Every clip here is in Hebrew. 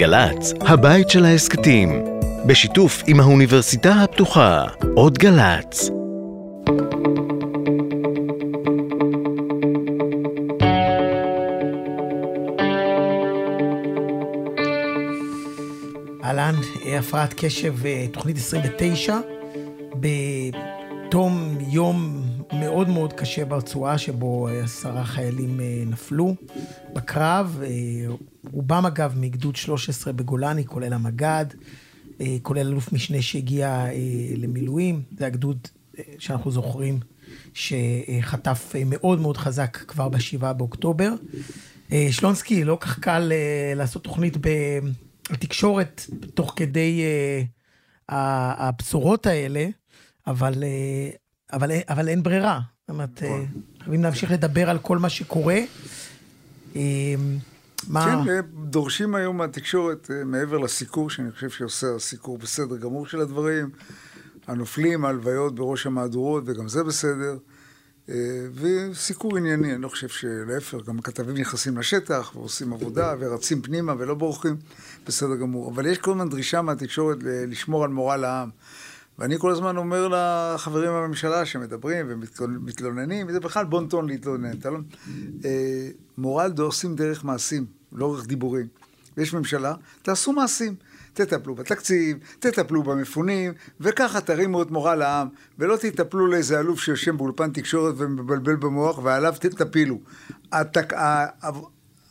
גל"צ, הבית של ההסכתים, בשיתוף עם האוניברסיטה הפתוחה, עוד גל"צ. אהלן, הפרעת קשב, אה, תוכנית 29, בתום יום מאוד מאוד קשה ברצועה, שבו אה, עשרה חיילים אה, נפלו בקרב, רובם אגב מגדוד 13 בגולני, כולל המג"ד, כולל אלוף משנה שהגיע למילואים, זה הגדוד שאנחנו זוכרים שחטף מאוד מאוד חזק כבר בשבעה באוקטובר. שלונסקי, לא כך קל לעשות תוכנית ב... התקשורת תוך כדי הבשורות האלה, אבל, אבל, אבל אין ברירה. זאת אומרת, uh, חייבים להמשיך לדבר על כל מה שקורה. מה... כן, דורשים היום מהתקשורת, מעבר לסיקור, שאני חושב שעושה סיקור בסדר גמור של הדברים, הנופלים, ההלוויות בראש המהדורות, וגם זה בסדר. וסיקור ענייני, אני לא חושב שלהפך, גם הכתבים נכנסים לשטח ועושים עבודה ורצים פנימה ולא בורחים, בסדר גמור. אבל יש כל הזמן דרישה מהתקשורת לשמור על מורל העם. ואני כל הזמן אומר לחברים בממשלה שמדברים ומתלוננים, זה בכלל בון טון להתלונן. לא... מורל דורסים דרך מעשים, לא דרך דיבורים. יש ממשלה, תעשו מעשים. תטפלו בתקציב, תטפלו במפונים, וככה תרימו את מורל העם, ולא תטפלו לאיזה אלוף שיושב באולפן תקשורת ומבלבל במוח, ועליו תטפילו. התק...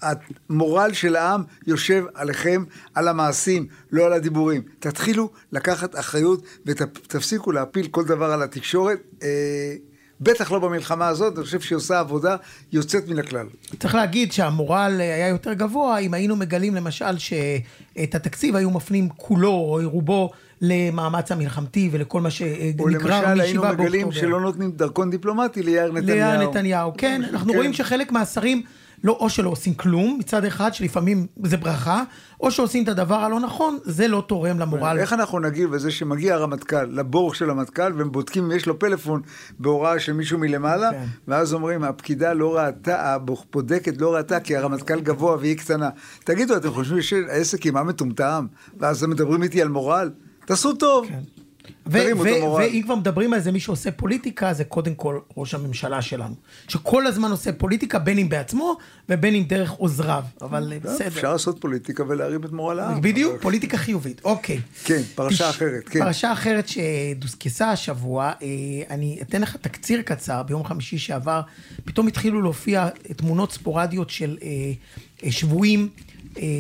המורל של העם יושב עליכם, על המעשים, לא על הדיבורים. תתחילו לקחת אחריות ותפסיקו להפיל כל דבר על התקשורת. אה, בטח לא במלחמה הזאת, אני חושב שהיא עושה עבודה יוצאת מן הכלל. צריך להגיד שהמורל היה יותר גבוה אם היינו מגלים למשל שאת התקציב היו מפנים כולו או רובו למאמץ המלחמתי ולכל מה שנגרר מישיבה באוקטובר. או למשל היינו מגלים שלא נותנים דרכון דיפלומטי ליאיר נתניהו. ליאיר נתניהו, כן. אנחנו כן. רואים שחלק מהשרים... לא, או שלא עושים כלום מצד אחד, שלפעמים זה ברכה, או שעושים את הדבר הלא נכון, זה לא תורם למורל. איך אנחנו נגיב בזה שמגיע הרמטכ"ל לבור של המטכ"ל, והם בודקים אם יש לו פלאפון בהוראה של מישהו מלמעלה, כן. ואז אומרים, הפקידה לא ראתה, הבודקת לא ראתה, כי הרמטכ"ל גבוה והיא קטנה. תגידו, אתם חושבים שהעסק עם מה מטומטם? ואז הם מדברים איתי על מורל? תעשו טוב. כן. ואם כבר מדברים על זה, מי שעושה פוליטיקה זה קודם כל ראש הממשלה שלנו. שכל הזמן עושה פוליטיקה, בין אם בעצמו ובין אם דרך עוזריו. אבל אה, בסדר. אפשר לעשות פוליטיקה ולהרים את מורל העם. בדיוק, פוליטיקה חיובית. אוקיי. כן, פרשה אחרת, כן. פרשה אחרת שדוסקסה השבוע, אה, אני אתן לך תקציר קצר, ביום חמישי שעבר, פתאום התחילו להופיע תמונות ספורדיות של אה, שבויים,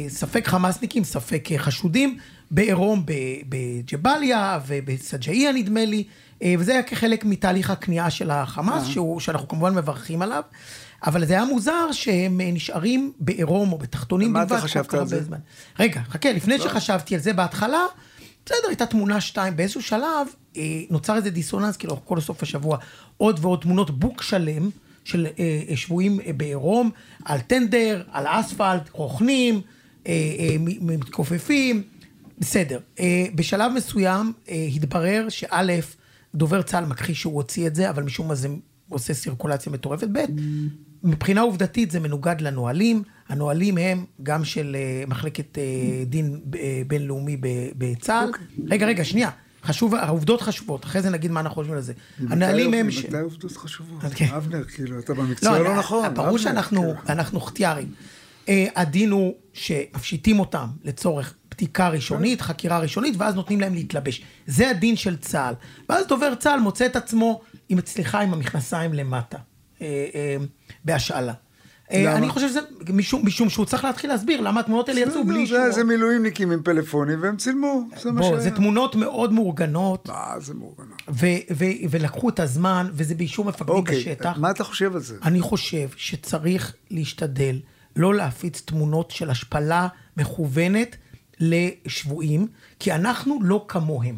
ספק חמאסניקים, ספק חשודים. בעירום בג'באליה ובסג'איה נדמה לי, אה, וזה היה כחלק מתהליך הכניעה של החמאס, אה. שהוא, שאנחנו כמובן מברכים עליו. אבל זה היה מוזר שהם נשארים בעירום או בתחתונים בלבד. מה אתה חשבת על זה? זמן. רגע, חכה, לפני לא. שחשבתי על זה בהתחלה, בסדר, הייתה תמונה שתיים. באיזשהו שלב אה, נוצר איזה דיסוננס, כאילו, כל סוף השבוע, עוד ועוד תמונות בוק שלם של אה, שבויים אה, בעירום, על טנדר, על אספלט, רוכנים, אה, אה, מתכופפים. בסדר. אה, בשלב מסוים אה, התברר שא', דובר צה"ל מכחיש שהוא הוציא את זה, אבל משום מה זה עושה סירקולציה מטורפת. ב', מבחינה עובדתית זה מנוגד לנהלים. הנהלים הם גם של אה, מחלקת דין בינלאומי בצה"ל. אוקיי. רגע, רגע, שנייה. חשוב, העובדות חשובות, אחרי זה נגיד מה אנחנו חושבים על זה. הנהלים הם... מתי עובדות חשובות? כן. אבנר, כאילו, אתה במקצוע לא, לא נכון. ברור שאנחנו כן. חטיארים. הדין הוא שמפשיטים אותם לצורך בדיקה ראשונית, חקירה ראשונית, ואז נותנים להם להתלבש. זה הדין של צה"ל. ואז דובר צה"ל מוצא את עצמו, עם, סליחה, עם המכנסיים למטה, אה, אה, בהשאלה. אה, אני חושב שזה משום, משום שהוא צריך להתחיל להסביר למה התמונות האלה יצאו בלי אישור. זה מילואימניקים עם פלאפונים והם צילמו, זה מה ש... זה תמונות מאוד מאורגנות. מה זה מאורגנות? ולקחו את הזמן, וזה באישור מפקדים אוקיי, בשטח. מה אתה חושב על זה? אני חושב שצריך להשתדל לא להפיץ תמונות של השפלה מכוונת לשבויים, כי אנחנו לא כמוהם.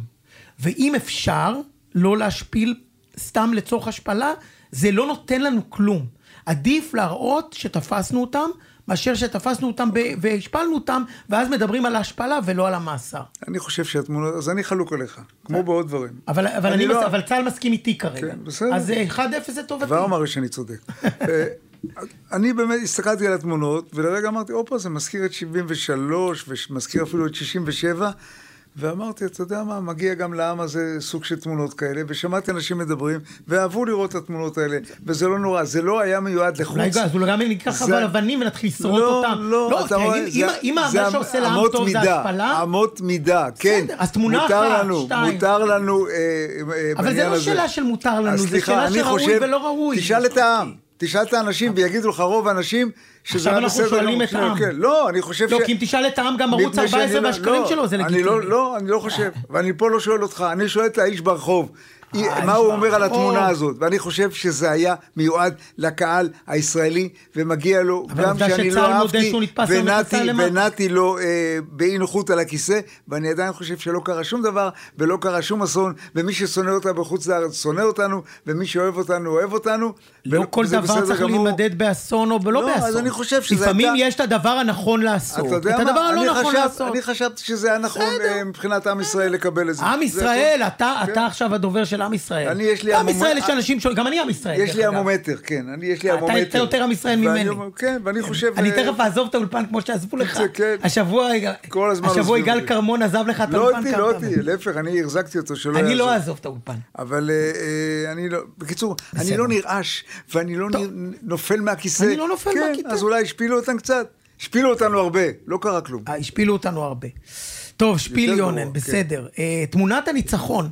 ואם אפשר לא להשפיל סתם לצורך השפלה, זה לא נותן לנו כלום. עדיף להראות שתפסנו אותם, מאשר שתפסנו אותם והשפלנו אותם, ואז מדברים על ההשפלה ולא על המאסר. אני חושב שהתמונות, אז אני חלוק עליך, כמו בעוד דברים. אבל, אבל, אני לא... מס... אבל צה"ל מסכים איתי כרגע. כן, בסדר. אז 1-0 זה טוב. כבר אמר שאני צודק. אני באמת הסתכלתי על התמונות, ולרגע אמרתי, הופה, זה מזכיר את 73, ומזכיר אפילו את 67, ואמרתי, אתה יודע מה, מגיע גם לעם הזה סוג של תמונות כאלה, ושמעתי אנשים מדברים, ואהבו לראות את התמונות האלה, וזה לא נורא, זה לא היה מיועד לחוץ. אולי אז אולי גם ניקח זה- אבל אבנים ונתחיל לשרוט לא, אותם. לא, אתה תגיד, רואה, אם- זה- אם זה מה שעושה לעם טוב זה השפלה, אמות מידה, כן. אז תמונה מותר אחת, לנו, שתיים. מותר לנו אה, אה, אבל זה לא. שאלה של מותר לנו, זה שאלה של ראוי ולא ראוי. תשאל את העם, תשאל את האנשים ויגידו לך רוב האנשים שזה עכשיו היה אנחנו בסדר. שואלים גמור. את העם. כן, לא, אני חושב ש... לא, כי אם תשאל את העם גם ערוץ מפני שאני 14 לא- והשקרים לא, שלו, זה אני לגיטימי. לא, לא, אני לא חושב, ואני פה לא שואל אותך, אני שואל את האיש ברחוב. האיש מה הוא אומר על. התמונה הזאת, ואני חושב שזה היה מיועד לקהל הישראלי, ומגיע לו, גם שאני שצה"ל לא אהבתי, ונעתי, לו אה, באי נוחות על הכיסא, ואני עדיין חושב שלא קרה שום דבר, ולא קרה שום אסון, ומי ששונא אותה בחוץ לארץ שונא אותנו, ומי שאוהב אותנו אוהב אותנו. לא כל דבר צריך. להימדד באסון או לא לא, אז באסון. אני חושב שזה לפעמים יש את הדבר הנכון לעשות. את הדבר הלא נכון לעשות. אני חשבתי שזה היה נכון. אה, מבחינת עם ישראל לקבל את זה. עם ישראל. אתה, כן. אתה עכשיו הדובר של עם ישראל. אני, יש לי עם המומ- ישראל יש אנשים שונים, גם אני עם ישראל. יש לי. המומטר, כן, אני, יש לי המומטר. אתה יותר עם ישראל ממני. כן, ואני חושב... אני אה, תכף אעזוב את האולפן כמו שעזבו לך. כן. השבוע, כל הזמן השבוע יגאל אותי. כרמון עזב לך את לא האולפן אותי, כמה לא. אותי, להפך, אני החזקתי אותו שלא אני לא יעזוב. אעזוב את האולפן. אבל אה, אה, אני לא, בקיצור. אני לא נרעש, ואני לא נופל מהכיסא. אני לא נופל כן, מהכיסא. אז אולי השפילו אותם קצת. השפילו אותנו הרבה, לא קרה כלום. השפילו אותנו הרבה. טוב, שפיל יותר יונן, גרוע, כן. בסדר. תמונת הניצחון.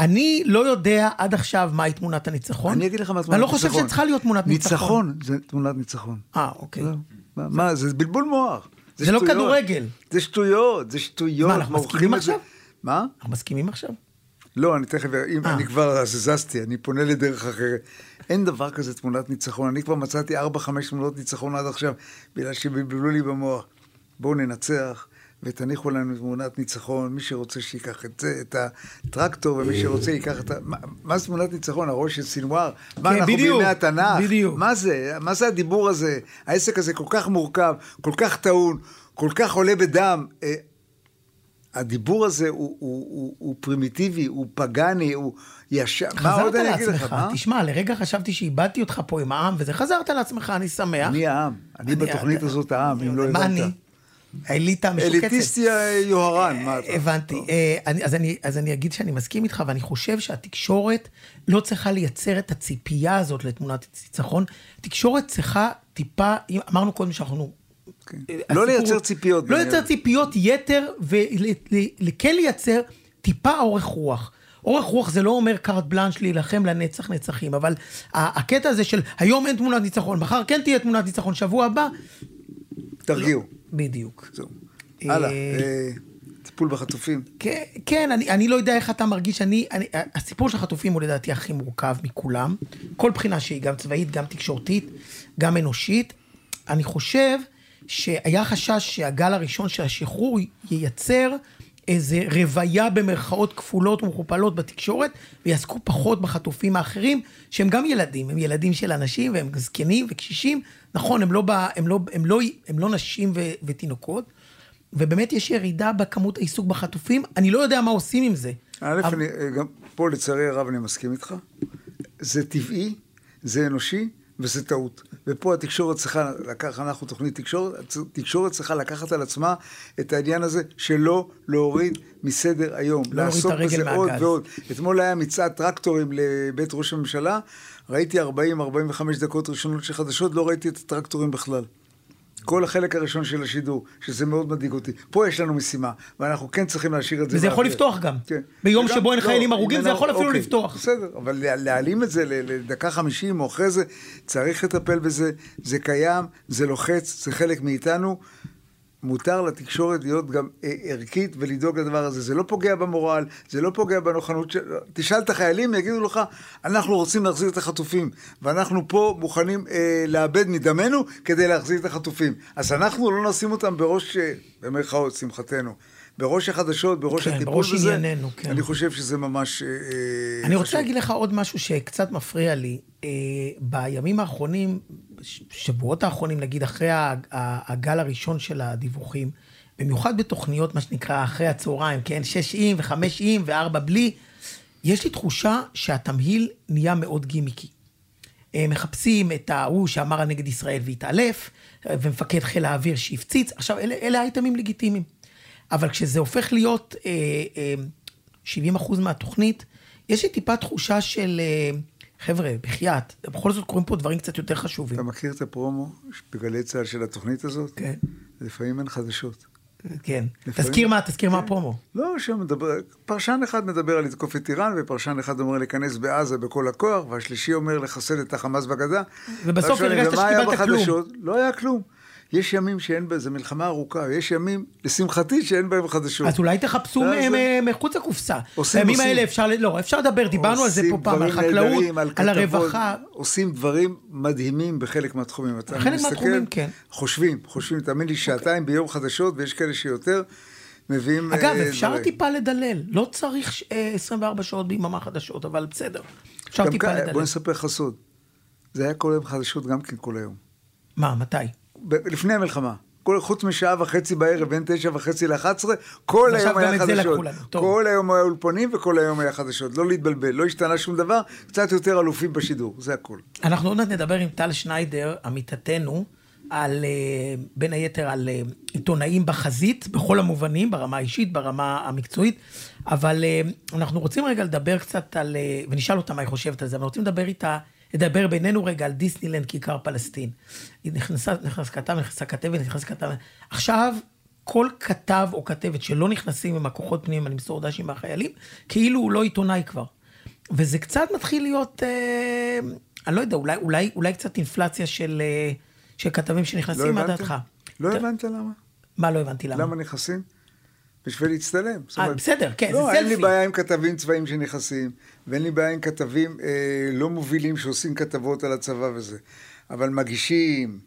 אני לא יודע עד עכשיו מהי תמונת הניצחון. אני אגיד לך מה תמונת ואני ניצחון. לא חושב שצריכה להיות תמונת ניצחון. ניצחון זה תמונת ניצחון. אה, אוקיי. זהו. מה- זה בלבול מוח. זה לא. כדורגל. זה שטויות, זה שטויות. מה, אנחנו מסכימים. עכשיו? מה? אנחנו מסכימים עכשיו? לא, אני תכף, אם אה. אני כבר זזתי, אני פונה לדרך אחרת. אין דבר כזה תמונת ניצחון. אני כבר מצאתי 4-5 תמונות ניצחון עד עכשיו, בגלל שבלבלו לי במוח. בואו ננצח. ותניחו לנו תמונת ניצחון, מי שרוצה שייקח את זה, את הטרקטור, ומי שרוצה ייקח את ה... מה, מה זה תמונת ניצחון? הראש של סינואר? מה, כן, אנחנו בימי התנ"ך? בדיוק. מה זה? מה זה הדיבור הזה? העסק הזה כל כך מורכב, כל כך טעון, כל כך עולה בדם. אה, הדיבור הזה הוא, הוא, הוא, הוא פרימיטיבי, הוא פגאני, הוא ישר... מה חזרת עוד אני אגיד לך? לעצמך. מה? תשמע, לרגע חשבתי שאיבדתי אותך פה עם העם, וזה חזרת לעצמך, אני שמח. אני העם. אני בתוכנית הזאת העם, אם לא מה הבנת. אני? האליטה המשוקצת. אליטיסטי היוהרן, מה אתה? הבנתי. אה, אז אני- אז אני אגיד שאני מסכים איתך, ואני חושב שהתקשורת לא צריכה לייצר את הציפייה הזאת לתמונת ניצחון. תקשורת צריכה טיפה, אמרנו קודם שאנחנו... כן. אה, לא לייצר ציפיות לא. לייצר ציפיות יתר, וכן לייצר טיפה אורך רוח. אורך רוח זה לא אומר קארט בלאנש להילחם לנצח נצחים, אבל הקטע הזה של היום אין תמונת ניצחון, מחר כן תהיה תמונת ניצחון, שבוע הבא, תרגיעו. בדיוק. זהו. אה, הלאה, אה, טיפול בחטופים. כן, כן אני, אני לא יודע איך אתה מרגיש, אני, אני, הסיפור של החטופים הוא לדעתי הכי מורכב מכולם, כל בחינה שהיא, גם צבאית, גם תקשורתית, גם אנושית. אני חושב שהיה חשש שהגל הראשון של השחרור ייצר איזה רוויה במרכאות כפולות ומכופלות בתקשורת, ויעסקו פחות בחטופים האחרים, שהם גם ילדים, הם ילדים של אנשים, והם זקנים וקשישים. נכון, הם לא, ב, הם לא, הם לא, הם לא נשים ו, ותינוקות. ובאמת יש ירידה בכמות העיסוק בחטופים, אני לא יודע מה עושים עם זה. א', אבל- אני, גם פה לצערי הרב אני מסכים איתך. זה טבעי, זה אנושי וזה טעות. ופה התקשורת צריכה לקחת, אנחנו תוכנית תקשורת, תקשורת צריכה לקחת על עצמה את העניין הזה שלא להוריד מסדר היום. לא הרגל בזה עוד מהגז. ועוד. אתמול היה מצעד טרקטורים לבית ראש הממשלה, ראיתי 40-45 דקות ראשונות של חדשות, לא ראיתי את הטרקטורים בכלל. כל החלק הראשון של השידור, שזה מאוד מדאיג אותי. פה יש לנו משימה, ואנחנו כן צריכים להשאיר את זה. וזה יכול. לפתוח גם. כן. ביום שבו אין לא, חיילים הרוגים, זה יכול אפילו אוקיי, לפתוח. בסדר, אבל לה- להעלים את זה לדקה חמישים או אחרי זה, צריך לטפל בזה, זה קיים, זה לוחץ, זה חלק מאיתנו. מותר לתקשורת להיות גם אה, ערכית ולדאוג לדבר הזה. זה לא פוגע במורל, זה לא פוגע בנוכנות של... תשאל את החיילים, יגידו לך, אנחנו רוצים להחזיר את החטופים, ואנחנו פה מוכנים אה, לאבד מדמנו כדי להחזיר את החטופים. אז אנחנו לא נשים אותם בראש, אה, במרכאות, שמחתנו. בראש החדשות, בראש כן, הטיפול בראש בזה, ענייננו, כן. אני חושב שזה ממש אה, אני רוצה חשוב. להגיד לך עוד משהו שקצת מפריע לי. אה, בימים האחרונים, בשבועות האחרונים, נגיד אחרי הגל הראשון של הדיווחים, במיוחד בתוכניות, מה שנקרא, אחרי הצהריים, כן? שש וחמש עם וארבע בלי, יש לי תחושה שהתמהיל נהיה מאוד גימיקי. אה, מחפשים את ההוא שאמר נגד ישראל והתעלף, אה, ומפקד חיל האוויר שהפציץ. עכשיו, אלה, אלה אייטמים לגיטימיים. אבל כשזה הופך להיות אה, אה, 70 אחוז מהתוכנית, יש לי טיפה תחושה של, אה, חבר'ה, בחייאת, בכל זאת קורים פה דברים קצת יותר חשובים. אתה מכיר את הפרומו בגלי צה"ל של התוכנית הזאת? כן. לפעמים אין חדשות. כן. לפעמים- תזכיר מה, תזכיר מה כן. הפרומו. לא, שם מדבר, פרשן אחד מדבר על לתקוף את איראן, ופרשן אחד אומר להיכנס בעזה בכל הכוח, והשלישי אומר לחסל את החמאס בגדה. ובסוף הרגשת שקיבלת כלום. לא היה כלום. יש ימים שאין בזה מלחמה ארוכה, יש ימים, לשמחתי, שאין בהם חדשות. אז אולי תחפשו זה- מ- מחוץ לקופסה. עושים, בימים עושים. האלה אפשר, לא, אפשר לדבר, דיברנו על זה פה פעם, על חקלאות, על כתבות, הרווחה. עושים דברים מדהימים בחלק מהתחומים. חלק מהתחומים, כן. חושבים, חושבים, תאמין לי, שעתיים ביום חדשות, ויש כאלה שיותר, מביאים... אגב, אה, אפשר דברים. טיפה לדלל. לא צריך ש- אה, 24 שעות ביממה חדשות, אבל בסדר. אפשר טיפה כאן, לדלל. בוא נספר לך סוד. זה היה כל היום חדשות גם כן כל היום. מה, מתי? לפני המלחמה. כל, חוץ משעה וחצי בערב, בין תשע וחצי לאחת עשרה, כל היום היה חדשות. כל היום היה אולפנים וכל היום היה חדשות. לא להתבלבל, לא השתנה שום דבר, קצת יותר אלופים בשידור, זה הכל. אנחנו עוד מעט נדבר עם טל שניידר, עמיתתנו, על, אה, בין היתר על אה, עיתונאים בחזית, בכל המובנים, ברמה האישית, ברמה המקצועית, אבל אה, אנחנו רוצים רגע לדבר קצת על, ונשאל אותה מה היא חושבת על זה, אבל רוצים לדבר איתה, לדבר בינינו רגע על דיסנילנד, כיכר פלסטין. היא נכנסה, נכנס כתב, נכנסה כתבת, נכנס כתב. עכשיו, כל כתב או כתבת שלא נכנסים עם הכוחות פנימה למסור דשים מהחיילים, כאילו הוא לא עיתונאי כבר. וזה קצת מתחיל להיות, אה, אני לא יודע, אולי, אולי, אולי קצת אינפלציה של, אה, של כתבים לא שנכנסים, מה הבנת? דעתך? לא הבנת למה? מה לא הבנתי למה? למה נכנסים? בשביל להצטלם. אה, בסדר, כן, לא, זה אין לי סלפי. בעיה עם כתבים צבאיים שנכנסים, ואין לי בעיה עם כתבים אה, לא מובילים שעושים כתבות על הצבא וזה. אבל מגישים,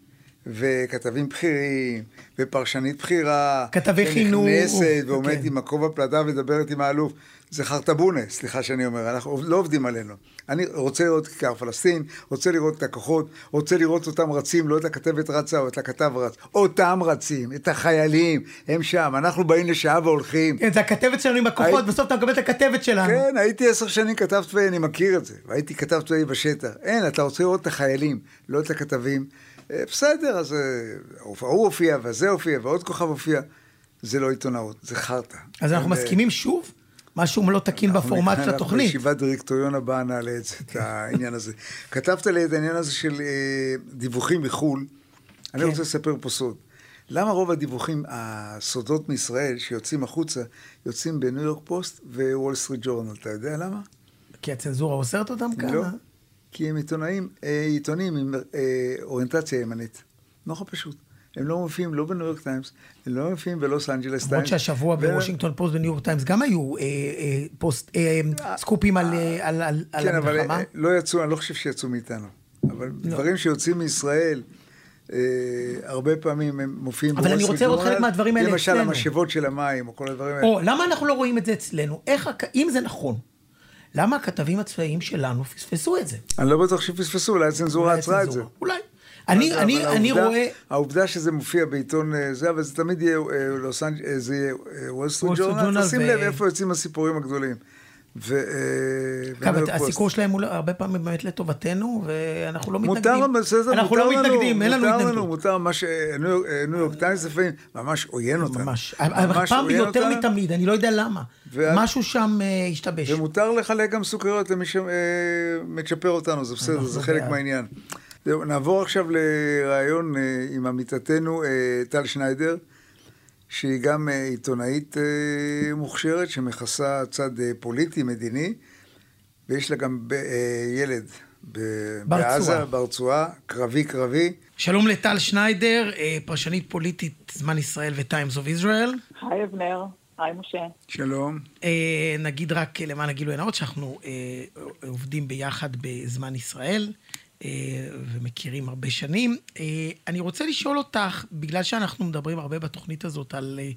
וכתבים בכירים, ופרשנית בכירה, כתבי חינוך, שנכנסת ועומדת כן. עם הכובע פלדה ומדברת עם האלוף. זה חרטבונה, סליחה שאני אומר, אנחנו לא עובדים עלינו. אני רוצה לראות כיכר פלסטין, רוצה לראות את הכוחות, רוצה לראות אותם רצים, לא את הכתבת רצה או את הכתב רץ. אותם רצים, את החיילים, הם שם. אנחנו באים לשעה והולכים. כן, זה הכתבת שלנו עם הכוחות, היי- בסוף אתה מקבל את הכתבת שלנו. כן, הייתי עשר שנים כתב צבאי, אני מכיר את זה. והייתי כתב צבאי בשטח. אין, אתה רוצה לראות את החיילים, לא את הכתבים. אה, בסדר, אז אה, ההוא הופיע, וזה הופיע, ועוד כוכב הופיע. זה לא עיתונאות, זה חרטא. אז אנחנו אה, מסכימים שוב? משהו לא תקין בפורמט של אנחנו התוכנית. בישיבת דירקטוריון הבאה נעלה את העניין הזה. כתבת לי את העניין הזה של דיווחים מחו"ל. אני כן. רוצה לספר פה סוד. למה רוב הדיווחים, הסודות מישראל שיוצאים החוצה, יוצאים בניו יורק פוסט ווול סטריט ג'ורנל? אתה יודע למה? כי הצנזורה אוסרת אותם כאן? לא. כי הם עיתונאים, אה, עיתונים עם אה, אוריינטציה ימנית. נורא פשוט. הם לא מופיעים לא בניו יורק טיימס, הם לא מופיעים בלוס אנג'לס טיימס. למרות שהשבוע בוושינגטון פוסט וניו יורק טיימס גם היו אה, פוסט, סקופים על על כן, אבל המלחמה. לא יצאו, אני לא חושב שיצאו מאיתנו. אבל לא. דברים שיוצאים מישראל, הרבה פעמים הם מופיעים אבל אני רוצה לראות חלק מהדברים האלה למשל, אצלנו. המשאבות של המים, או כל הדברים האלה. או, למה אנחנו לא רואים את זה אצלנו? אם זה נכון, למה הכתבים הצבאיים שלנו פספסו את זה? אני לא בטוח שפספסו, אולי הצנזורה עצרה את זה. אולי. אני, אבל אני, אני העובדה- רואה... העובדה שזה מופיע בעיתון אה, זה, אבל זה תמיד יהיה אה, לוס אה, זה יהיה וול סטריט ג'ורנל, תשים לב איפה יוצאים הסיפורים הגדולים. ו... אה, אגב, פוסט. הסיקור שלהם הוא לא- הרבה פעמים באמת לטובתנו, ואנחנו לא מתנגדים. מותר, בסדר, אנחנו מותר לא לנו, מתנגדים, אין לנו מותר לנו, התנגדות. מותר מה שניו יורק- אה, יורק טיימס לפעמים ממש עוין אותנו. ממש. פעם יותר מתמיד, אני לא יודע למה. משהו שם אה, השתבש. ומותר לחלק גם סוכריות למי שמצ'פר אותנו, זה בסדר, אנחנו זה חלק. מהעניין. נעבור עכשיו לראיון אה, עם עמיתתנו אה, טל שניידר, שהיא גם אה, עיתונאית אה, מוכשרת, שמכסה צד אה, פוליטי, מדיני, ויש לה גם ב- ילד ב- ברצועה. בעזה, ברצועה, קרבי קרבי. שלום לטל שניידר, פרשנית פוליטית זמן ישראל ו-Times of Israel. היי אבנר, היי משה. שלום. אה, נגיד רק למען הגילוי הנאות שאנחנו אה, עובדים ביחד בזמן ישראל ומכירים הרבה שנים. אה, אני רוצה לשאול אותך, בגלל שאנחנו מדברים הרבה בתוכנית הזאת על אה,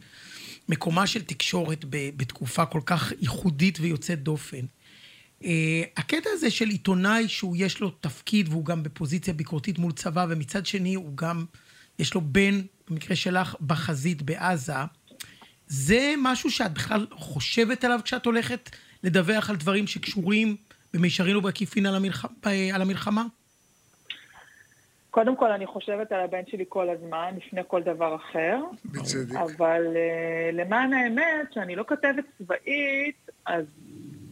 מקומה של תקשורת בתקופה כל כך ייחודית ויוצאת דופן, אה, הקטע הזה של עיתונאי שהוא יש לו תפקיד והוא גם בפוזיציה ביקורתית מול צבא ומצד שני הוא גם, יש לו בן, במקרה שלך, בחזית בעזה, זה משהו שאת בכלל חושבת עליו כשאת הולכת לדווח על דברים שקשורים במישרין או בעקיפין על, המלח... על המלחמה? קודם כל, אני חושבת על הבן שלי כל הזמן, לפני כל דבר אחר. בצדק. אבל uh, למען האמת, שאני לא כתבת צבאית, אז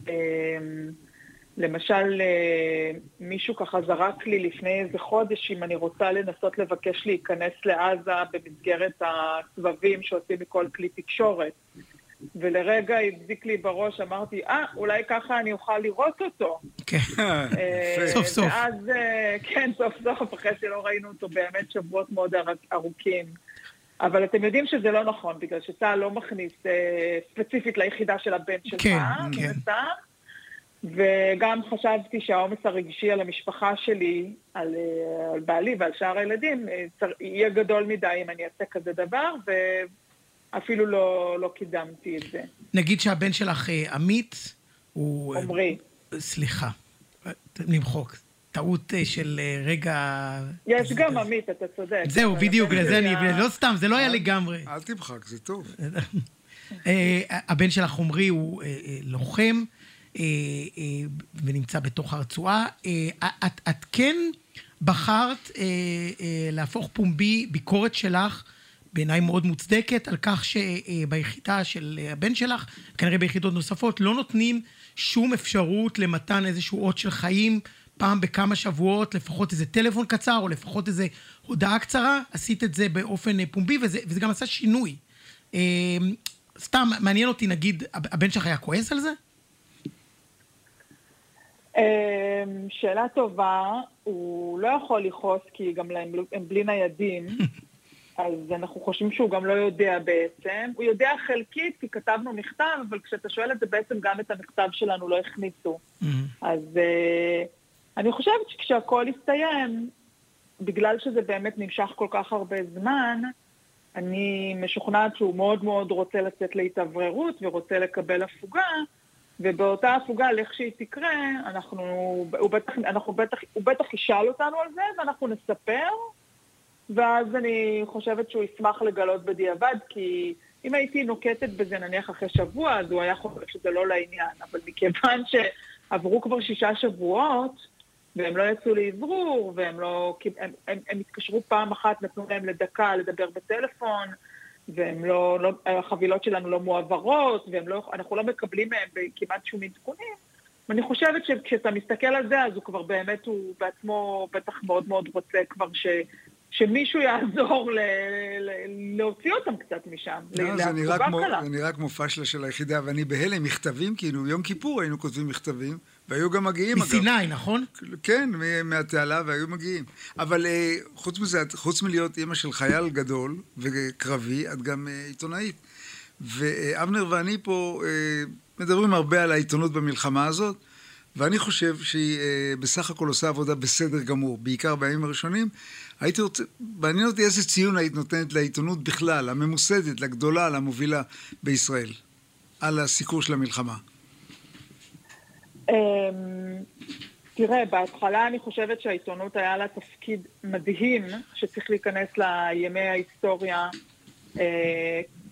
uh, למשל, uh, מישהו ככה זרק לי לפני איזה חודש אם אני רוצה לנסות לבקש להיכנס לעזה במסגרת הסבבים שעושים מכל כלי תקשורת. ולרגע הדביק לי בראש, אמרתי, אה, אולי ככה אני אוכל לראות אותו. כן, אה, סוף סוף. ואז, אה, כן, סוף סוף, אחרי שלא ראינו אותו באמת שבועות מאוד ארוכ- ארוכים. אבל אתם יודעים שזה לא נכון, בגלל שצה"ל לא מכניס אה, ספציפית ליחידה של הבן שלך, כן, כן. וגם חשבתי שהעומס הרגשי על המשפחה שלי, על, אה, על בעלי ועל שאר הילדים, יהיה גדול מדי אם אני אעשה כזה דבר, ואפילו לא, לא קידמתי את זה. נגיד שהבן שלך אה, עמית, הוא... אה, עמרי. סליחה, למחוק. טעות אה, של רגע... יש גם עמית, אתה צודק. זהו, בדיוק, לזה אני... לא סתם, זה לא היה לגמרי. אל תמחק, זה טוב. הבן שלך עמרי הוא לוחם ונמצא בתוך הרצועה. את, את כן בחרת להפוך פומבי ביקורת שלך, בעיניי מאוד מוצדקת, על כך שביחידה של הבן שלך, כנראה ביחידות נוספות, לא נותנים שום אפשרות למתן איזשהו אות של חיים. פעם בכמה שבועות, לפחות איזה טלפון קצר, או לפחות איזה הודעה קצרה, עשית את זה באופן אה, פומבי, וזה, וזה גם עשה שינוי. אה, סתם, מעניין אותי, נגיד, הבן שלך היה כועס על זה? שאלה טובה, הוא לא יכול לכעוס כי גם להם, הם בלי ניידים, אז אנחנו חושבים שהוא גם לא יודע בעצם. הוא יודע חלקית כי כתבנו מכתב, אבל כשאתה שואל את זה בעצם גם את המכתב שלנו לא הכניסו. אז uh, אני חושבת שכשהכול יסתיים, בגלל שזה באמת נמשך כל כך הרבה זמן, אני משוכנעת שהוא מאוד מאוד רוצה לצאת להתאווררות ורוצה לקבל הפוגה, ובאותה הפוגה, לכשהיא תקרה, אנחנו, הוא, בטח, אנחנו בטח, הוא בטח ישאל אותנו על זה, ואנחנו נספר, ואז אני חושבת שהוא ישמח לגלות בדיעבד, כי אם הייתי נוקטת בזה נניח אחרי שבוע, אז הוא היה חושב שזה לא לעניין, אבל מכיוון שעברו כבר שישה שבועות, והם לא יצאו לאוורור, והם לא... הם, הם, הם התקשרו פעם אחת, נתנו להם לדקה לדבר בטלפון, והם לא, לא... החבילות שלנו לא מועברות, ואנחנו לא מקבלים מהם כמעט שום עדכונים. ואני חושבת שכשאתה מסתכל על זה, אז הוא כבר באמת, הוא בעצמו בטח מאוד מאוד רוצה כבר ש... שמישהו יעזור ל... ל... להוציא אותם קצת משם. לא, זה נראה, כמו, זה נראה כמו פשלה של היחידה, ואני בהלם, מכתבים, כאילו, יום כיפור היינו כותבים מכתבים, והיו גם מגיעים, מסיני, אגב. נכון? כן, מהתעלה, והיו מגיעים. אבל חוץ מזה, חוץ מלהיות אימא של חייל גדול וקרבי, את גם עיתונאית. ואבנר ואני פה מדברים הרבה על העיתונות במלחמה הזאת, ואני חושב שהיא בסך הכל עושה עבודה בסדר גמור, בעיקר בימים הראשונים. הייתי רוצה, מעניין אותי איזה ציון היית נותנת לעיתונות בכלל, הממוסדת, לגדולה, למובילה בישראל, על הסיקור של המלחמה. תראה, בהתחלה אני חושבת שהעיתונות היה לה תפקיד מדהים, שצריך להיכנס לימי ההיסטוריה,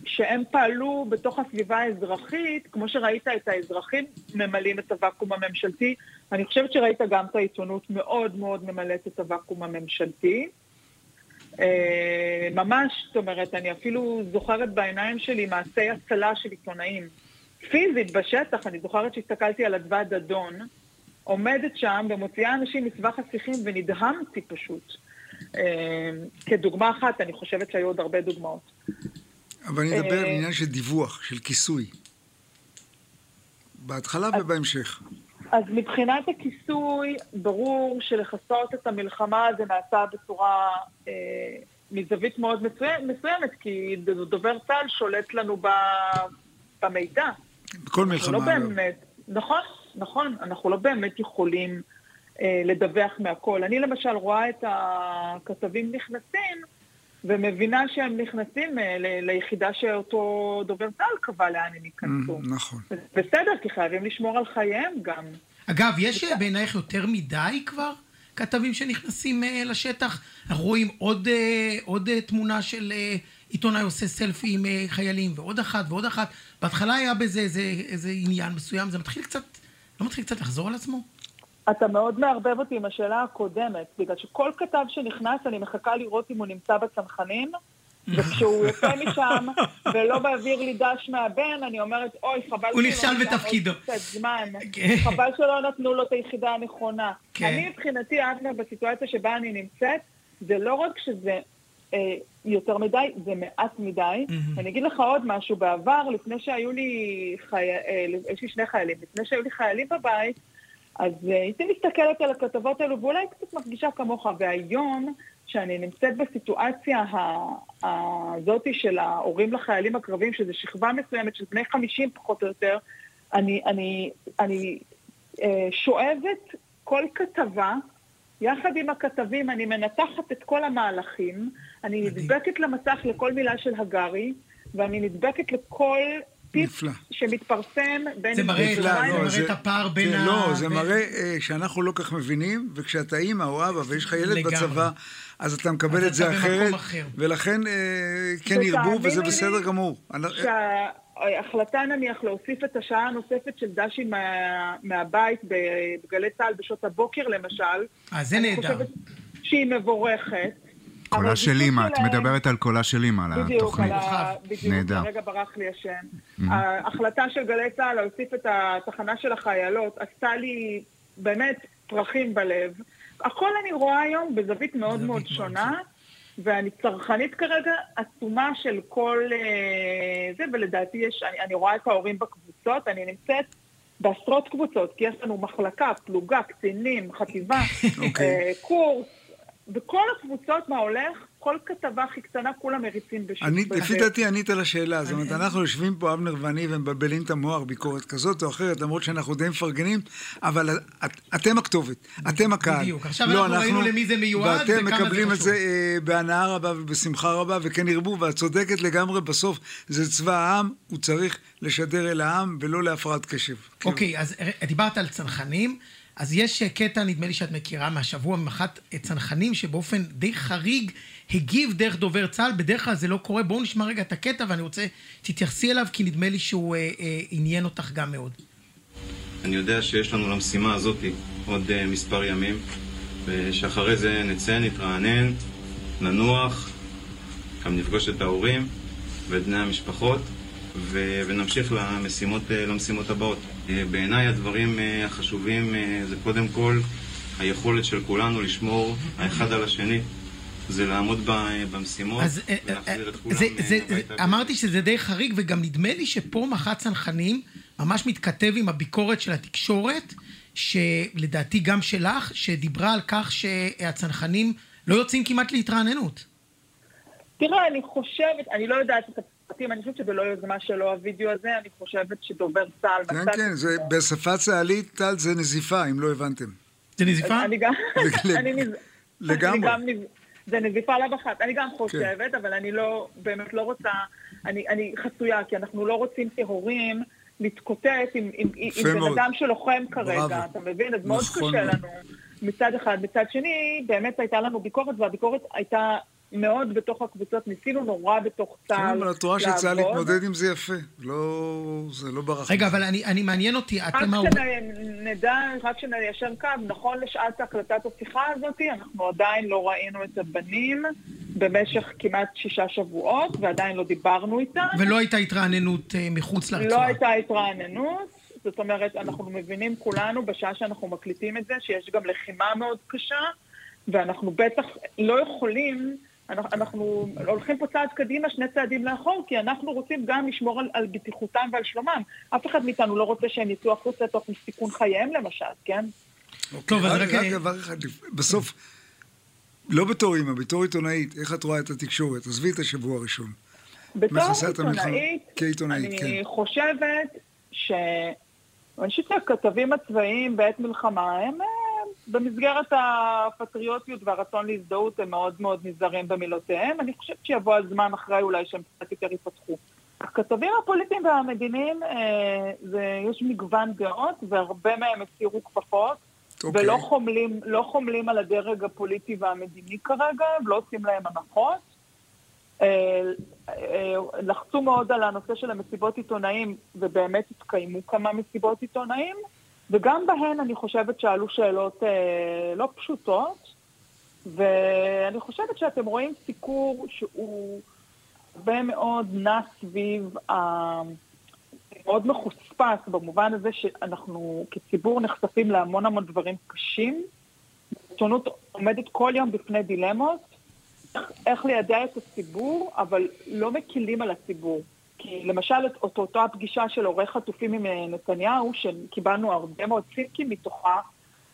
שהם פעלו בתוך הסביבה האזרחית, כמו שראית את האזרחים ממלאים את הוואקום הממשלתי, אני חושבת שראית גם את העיתונות מאוד מאוד ממלאת את הוואקום הממשלתי. ממש, זאת אומרת, אני אפילו זוכרת בעיניים שלי מעשי הצלה של עיתונאים. פיזית, בשטח, אני זוכרת שהסתכלתי על אדווה דדון, עומדת שם ומוציאה אנשים מסבך השיחים ונדהמתי פשוט. כדוגמה אחת, אני חושבת שהיו עוד הרבה דוגמאות. אבל אני אדבר על עניין של דיווח, של כיסוי. בהתחלה ובהמשך. אז מבחינת הכיסוי, ברור שלכסות את המלחמה זה נעשה בצורה, אה, מזווית מאוד מסוימת, כי דובר צה"ל שולט לנו ב, במידע. בכל מלחמה. לא באמת, נכון, נכון, אנחנו לא באמת יכולים אה, לדווח מהכל. אני למשל רואה את הכתבים נכנסים, ומבינה שהם נכנסים אה, ל- ליחידה שאותו דובר צה"ל קבע לאן הם ייכנסו. נכון. בסדר, כי חייבים לשמור על חייהם גם. אגב, יש בעינייך יותר מדי כבר כתבים שנכנסים uh, לשטח? אנחנו רואים עוד, עוד תמונה של עיתונאי עושה סלפי עם חיילים, ועוד אחת ועוד אחת. בהתחלה היה בזה איזה, איזה עניין מסוים, זה מתחיל קצת, לא מתחיל קצת לחזור על עצמו? אתה מאוד מערבב אותי עם השאלה הקודמת, בגלל שכל כתב שנכנס, אני מחכה לראות אם הוא נמצא בצנחנים, וכשהוא יוצא משם ולא מעביר לי דש מהבן, אני אומרת, אוי, חבל הוא נכשל בתפקידו. זמן. כן. חבל שלא נתנו לו את היחידה הנכונה. כן. אני מבחינתי, אבנר, בסיטואציה שבה אני נמצאת, זה לא רק שזה אה, יותר מדי, זה מעט מדי. Mm-hmm. אני אגיד לך עוד משהו, בעבר, לפני שהיו לי, חי... אה, יש לי שני חיילים, לפני שהיו לי חיילים בבית, אז uh, הייתי מסתכלת על הכתבות האלו ואולי קצת מרגישה כמוך, והיום, שאני נמצאת בסיטואציה הזאת של ההורים לחיילים הקרבים, שזו שכבה מסוימת של בני 50 פחות או יותר, אני, אני, אני uh, שואבת כל כתבה, יחד עם הכתבים אני מנתחת את כל המהלכים, אני נדבקת למסך לכל מילה של הגרי, ואני נדבקת לכל טיפ שמתפרסם בין... זה מראה, זה מראה את הפער בין ה... לא, זה מראה אה, שאנחנו לא כך מבינים, וכשאתה אימא או אבא ויש לך ילד בצבא, אז אתה מקבל את זה אחרת, ולכן אה, כן ירבו, וזה בסדר גמור. ההחלטה נניח להוסיף את השעה הנוספת של דשי מה, מהבית בגלי צה"ל בשעות הבוקר למשל, אה, זה נהדר. אני חושבת שהיא מבורכת. קולה של אימא, את מדברת על קולה של אימא, על התוכנית. בדיוק, בדיוק, רגע ברח לי השם. ההחלטה של גלי צה"ל להוסיף את התחנה של החיילות עשתה לי באמת פרחים בלב. הכל אני רואה היום בזווית מאוד מאוד שונה. ואני צרכנית כרגע עצומה של כל אה, זה, ולדעתי יש, אני, אני רואה את ההורים בקבוצות, אני נמצאת בעשרות קבוצות, כי יש לנו מחלקה, פלוגה, קצינים, חטיבה, okay. אוקיי. אה, קורס, בכל הקבוצות מה הולך, כל כתבה הכי קטנה, כולם מריצים בשוק. אני, לפי דעתי ענית על השאלה. זאת אומרת, אנחנו יושבים פה, אבנר ואני, ומבלבלים את המוח ביקורת כזאת או אחרת, למרות שאנחנו די מפרגנים, אבל את, אתם הכתובת, אתם הקהל. בדיוק. עכשיו לא, אנחנו ראינו למי זה מיועד וכמה זה חשוב. ואתם מקבלים את זה אה, בהנאה רבה ובשמחה רבה, וכן ירבו, ואת צודקת לגמרי, בסוף זה צבא העם, הוא צריך לשדר אל העם ולא להפרעת קשב. אוקיי, אז דיברת על צנחנים. אז יש קטע, נדמה לי שאת מכירה, מהשבוע ממח"ט צנחנים, שבאופן די חריג הגיב דרך דובר צה"ל, בדרך כלל זה לא קורה. בואו נשמע רגע את הקטע, ואני רוצה, תתייחסי אליו, כי נדמה לי שהוא אה, אה, עניין אותך גם מאוד. אני יודע שיש לנו למשימה הזאת עוד אה, מספר ימים, ושאחרי זה נצא, נתרענן, ננוח, גם נפגוש את ההורים ואת בני המשפחות. ו- ונמשיך למשימות, אה, למשימות הבאות. אה, בעיניי הדברים אה, החשובים זה קודם כל היכולת של כולנו לשמור האחד על השני. זה לעמוד במשימות אז, ולהחזיר את כולם הביתה. אמרתי שזה די חריג, וגם נדמה לי שפה מח"ט צנחנים ממש מתכתב עם הביקורת של התקשורת, שלדעתי גם שלך, שדיברה על כך שהצנחנים לא יוצאים כמעט להתרעננות. תראה, אני חושבת, אני לא יודעת את הפרטים, אני חושבת שבלא יוזמה שלו הווידאו הזה, אני חושבת שדובר צה"ל... כן, כן, זה בשפה צה"לית, טל, זה נזיפה, אם לא הבנתם. זה נזיפה? אני גם... לגמרי. זה נזיפה עליו אחת. אני גם חושבת, אבל אני לא, באמת לא רוצה, אני חצויה, כי אנחנו לא רוצים כהורים להתקוטט עם בן אדם שלוחם כרגע, אתה מבין? אז מאוד נכון קשה לנו מצד אחד. מצד שני, באמת הייתה לנו ביקורת, והביקורת הייתה מאוד בתוך הקבוצות, ניסינו נורא בתוך צה"ל לעבוד. כן, אבל את רואה שצה"ל להתמודד עם זה יפה, לא, זה לא ברח. רגע, אבל אני, אני מעניין אותי, אתם... רק שנדע, רק שניישר קו, נכון לשעת הקלטת השיחה הזאת, אנחנו עדיין לא ראינו את הבנים במשך כמעט שישה שבועות, ועדיין לא דיברנו איתם. ולא הייתה התרעננות אה, מחוץ לרצועה. לא הייתה התרעננות. זאת אומרת, אנחנו מבינים כולנו, בשעה שאנחנו מקליטים את זה, שיש גם לחימה מאוד קשה, ואנחנו בטח לא יכולים אנחנו, אנחנו הולכים פה צעד קדימה, שני צעדים לאחור, כי אנחנו רוצים גם לשמור על, על בטיחותם ועל שלומם. אף אחד מאיתנו לא רוצה שהם יצאו החוצה תוך סיכון חייהם למשל, כן? טוב, אז רק... רק דבר אחד, בסוף, לא בתור אימא, בתור עיתונאית, איך את רואה את התקשורת? עזבי את השבוע הראשון. בתור עיתונאית, כעיתונאית, אני כן. חושבת ש... אני חושבת שהכתבים הצבאיים בעת מלחמה הם במסגרת הפטריוטיות והרצון להזדהות הם מאוד מאוד נזהרים במילותיהם. אני חושבת שיבוא הזמן אחרי אולי שהם קצת יותר יפתחו. הכתבים הפוליטיים והמדיניים, אה, זה, יש מגוון דעות, והרבה מהם הסירו כפפות, okay. אוקיי. ולא חומלים, לא חומלים על הדרג הפוליטי והמדיני כרגע, ולא עושים להם הנחות. אה, אה, לחצו מאוד על הנושא של המסיבות עיתונאים, ובאמת התקיימו כמה מסיבות עיתונאים. וגם בהן אני חושבת שעלו שאלות אה, לא פשוטות, ואני חושבת שאתם רואים סיקור שהוא הרבה מאוד נע סביב ה... מאוד מחוספס במובן הזה שאנחנו כציבור נחשפים להמון המון דברים קשים. העיתונות עומדת כל יום בפני דילמות, איך ליידע את הציבור, אבל לא מקילים על הציבור. כי למשל, את אותה הפגישה של עורך חטופים עם אה, נתניהו, שקיבלנו הרבה מאוד ציפקים מתוכה,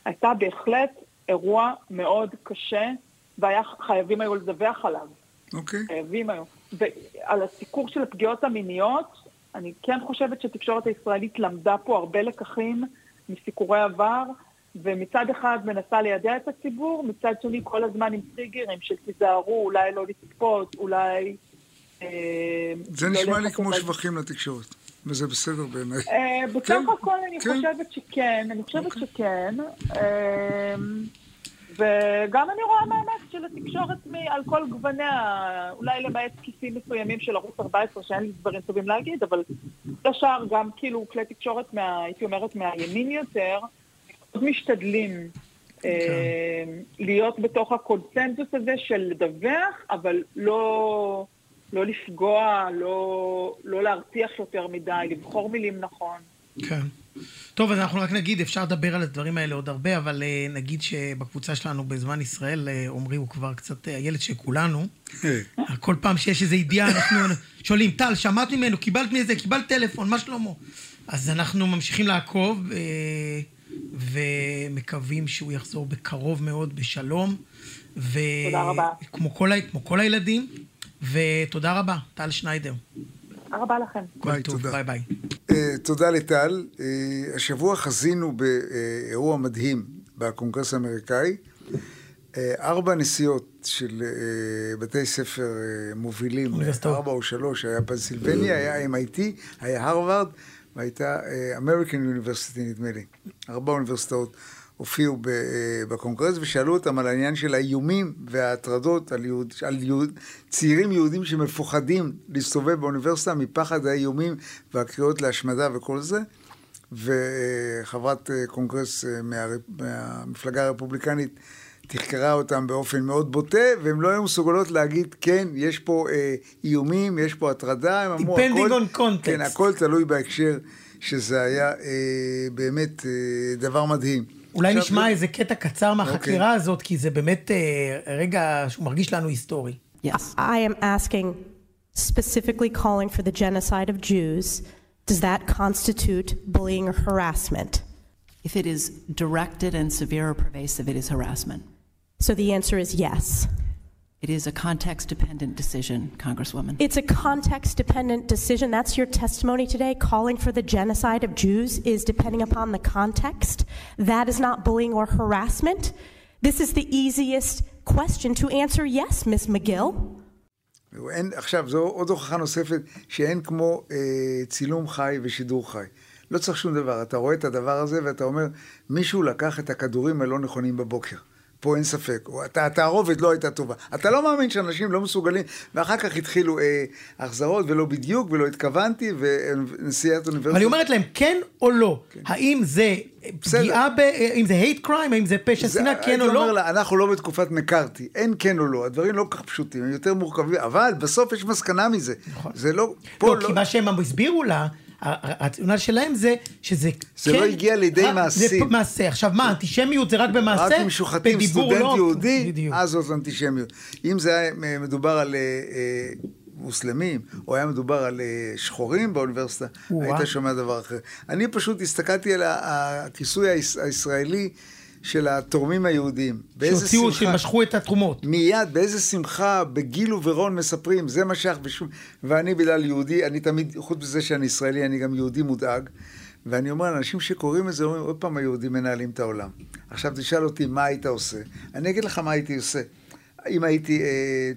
הייתה בהחלט אירוע מאוד קשה, והיה חייבים היו לדווח עליו. אוקיי. Okay. חייבים היו. ועל הסיקור של הפגיעות המיניות, אני כן חושבת שהתקשורת הישראלית למדה פה הרבה לקחים מסיקורי עבר, ומצד אחד מנסה לידע את הציבור, מצד שני כל הזמן עם טריגרים של תיזהרו, אולי לא לצפות, אולי... זה לא נשמע לי כמו שבחים לתקשורת, וזה בסדר בעיניי. אה, בסך כן, הכל אני כן. חושבת שכן, אני חושבת אוקיי. שכן. אה, וגם אני רואה מאמץ של התקשורת על כל גווניה, אולי למעט כיסים מסוימים של ערוץ 14, שאין לי דברים טובים להגיד, אבל השאר גם כאילו כלי תקשורת, מה, הייתי אומרת, מהימין יותר, מאוד משתדלים אה, כן. להיות בתוך הקונצנזוס הזה של לדווח, אבל לא, לא לפגוע, לא, לא להרתיח יותר מדי, לבחור מילים נכון. כן. טוב, אז אנחנו רק נגיד, אפשר לדבר על הדברים האלה עוד הרבה, אבל uh, נגיד שבקבוצה שלנו בזמן ישראל, uh, עמרי הוא כבר קצת uh, הילד של כולנו. כל פעם שיש איזו ידיעה, אנחנו שואלים, טל, שמעת ממנו, קיבלת מזה, קיבלת טלפון, מה שלמה? אז אנחנו ממשיכים לעקוב, אה, ומקווים שהוא יחזור בקרוב מאוד בשלום. ו... תודה רבה. כמו כל, כמו כל הילדים, ותודה רבה, טל שניידר. תודה רבה לכם. ביי, תודה. ביי ביי. אה, תודה לטל. אה, השבוע חזינו באירוע מדהים בקונגרס האמריקאי. Uh, ארבע נסיעות של uh, בתי ספר uh, מובילים, ארבע או שלוש, היה פנסילבניה, היה MIT, היה הרווארד, והייתה uh, יוניברסיטי נדמה לי. ארבע אוניברסיטאות. הופיעו אה, בקונגרס ושאלו אותם על העניין של האיומים וההטרדות על, יהוד, על יהוד, צעירים יהודים שמפוחדים להסתובב באוניברסיטה מפחד האיומים והקריאות להשמדה וכל זה. וחברת אה, קונגרס אה, מה, מהמפלגה הרפובליקנית תחקרה אותם באופן מאוד בוטה, והם לא היו מסוגלות להגיד, כן, יש פה אה, איומים, יש פה הטרדה, הם אמרו, הכל, כן, הכל תלוי בהקשר, שזה היה אה, באמת אה, דבר מדהים. אולי נשמע איזה קטע קצר מהחקירה אוקיי. הזאת, כי זה באמת רגע שהוא מרגיש לנו היסטורי. Yes. I am asking, specifically calling for the genocide of Jews, does that constitute bullying or harassment? If it is directed and severe or pervasive, it is harassment. So the answer is yes. It is a context dependent decision, Congresswoman. It's a context dependent decision. That's your testimony today. Calling for the genocide of Jews is depending upon the context. That is not bullying or harassment. This is the easiest question to answer yes, Miss McGill. אין, עכשיו, זו עוד הוכחה נוספת שאין כמו אה, צילום חי ושידור חי. לא צריך שום דבר. אתה רואה את הדבר הזה ואתה אומר, מישהו לקח את הכדורים הלא נכונים בבוקר. פה אין ספק. התערובת לא הייתה טובה. אתה לא מאמין שאנשים לא מסוגלים, ואחר כך התחילו אה, החזרות ולא בדיוק ולא התכוונתי, ונשיאת אוניברסיטה. אבל היא אומרת להם, כן או לא? כן. האם זה פגיעה ב... האם זה hate crime? האם זה פשע שנאה, כן או לא? אומר לה, אנחנו לא בתקופת מקארתי, אין כן או לא, הדברים לא כל כך פשוטים, הם יותר מורכבים, אבל בסוף יש מסקנה מזה. נכון. זה לא... לא, לא... כי מה שהם הסבירו לה... הרציונל שלהם זה שזה זה לא כן, לא הגיע לידי מעשים. זה מעשה. עכשיו מה, אנטישמיות זה רק במעשה? רק אם שוחטים סטודנט לא... יהודי, בדיוק. אז זאת אנטישמיות. אם זה היה מדובר על... אה, אה, מוסלמים, או היה מדובר על אה, שחורים באוניברסיטה, היית שומע דבר אחר. אני פשוט הסתכלתי על הכיסוי הישראלי של התורמים היהודים. שהוציאו, שמשכו את התרומות. מיד, באיזה שמחה, בגיל וברון מספרים, זה מה שייך בשום... ואני בגלל יהודי, אני תמיד, חוץ מזה שאני ישראלי, אני גם יהודי מודאג. ואני אומר, אנשים שקוראים את זה, אומרים, עוד פעם היהודים מנהלים את העולם. עכשיו תשאל אותי, מה היית עושה? אני אגיד לך מה הייתי עושה. אם הייתי אה,